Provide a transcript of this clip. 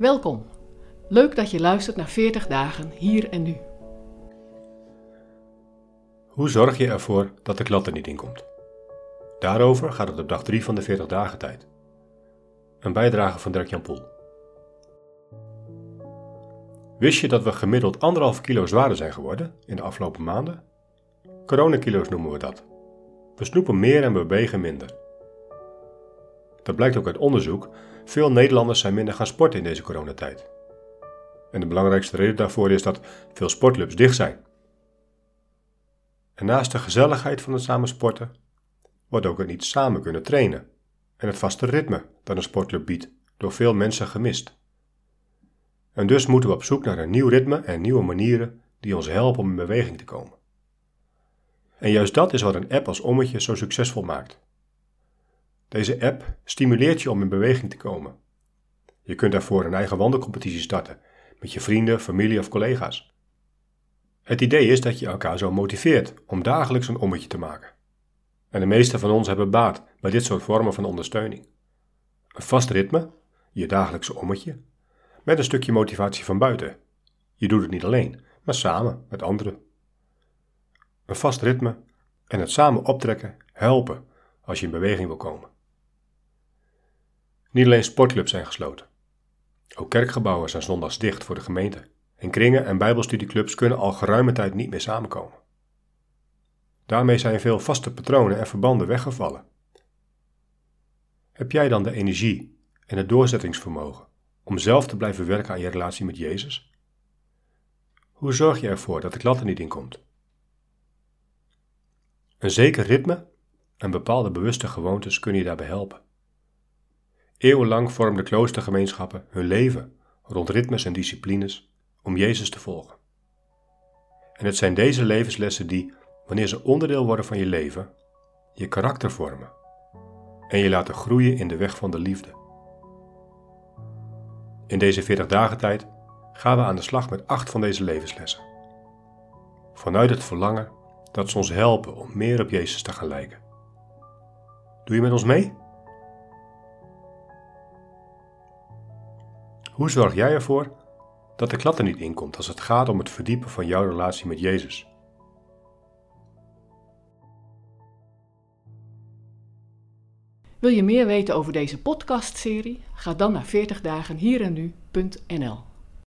Welkom. Leuk dat je luistert naar 40 dagen hier en nu. Hoe zorg je ervoor dat de klat er niet in komt? Daarover gaat het op dag 3 van de 40 dagen tijd. Een bijdrage van Dirk-Jan Poel. Wist je dat we gemiddeld 1,5 kilo zwaarder zijn geworden in de afgelopen maanden? Coronakilo's noemen we dat. We snoepen meer en we bewegen minder. Dat blijkt ook uit onderzoek. Veel Nederlanders zijn minder gaan sporten in deze coronatijd. En de belangrijkste reden daarvoor is dat veel sportclubs dicht zijn. En naast de gezelligheid van het samen sporten, wordt ook het niet samen kunnen trainen en het vaste ritme dat een sportclub biedt door veel mensen gemist. En dus moeten we op zoek naar een nieuw ritme en nieuwe manieren die ons helpen om in beweging te komen. En juist dat is wat een app als Ommetje zo succesvol maakt. Deze app stimuleert je om in beweging te komen. Je kunt daarvoor een eigen wandelcompetitie starten met je vrienden, familie of collega's. Het idee is dat je elkaar zo motiveert om dagelijks een ommetje te maken. En de meeste van ons hebben baat bij dit soort vormen van ondersteuning. Een vast ritme, je dagelijkse ommetje, met een stukje motivatie van buiten. Je doet het niet alleen, maar samen met anderen. Een vast ritme en het samen optrekken helpen als je in beweging wil komen. Niet alleen sportclubs zijn gesloten. Ook kerkgebouwen zijn zondags dicht voor de gemeente. En kringen en bijbelstudieclubs kunnen al geruime tijd niet meer samenkomen. Daarmee zijn veel vaste patronen en verbanden weggevallen. Heb jij dan de energie en het doorzettingsvermogen om zelf te blijven werken aan je relatie met Jezus? Hoe zorg je ervoor dat de klat er niet in komt? Een zeker ritme en bepaalde bewuste gewoontes kunnen je daarbij helpen. Eeuwenlang vormden kloostergemeenschappen hun leven rond ritmes en disciplines om Jezus te volgen. En het zijn deze levenslessen die, wanneer ze onderdeel worden van je leven, je karakter vormen en je laten groeien in de weg van de liefde. In deze 40 dagen tijd gaan we aan de slag met acht van deze levenslessen. Vanuit het verlangen dat ze ons helpen om meer op Jezus te gaan lijken. Doe je met ons mee? Hoe zorg jij ervoor dat de klat er niet in komt als het gaat om het verdiepen van jouw relatie met Jezus? Wil je meer weten over deze podcastserie? Ga dan naar 40dagenhierennu.nl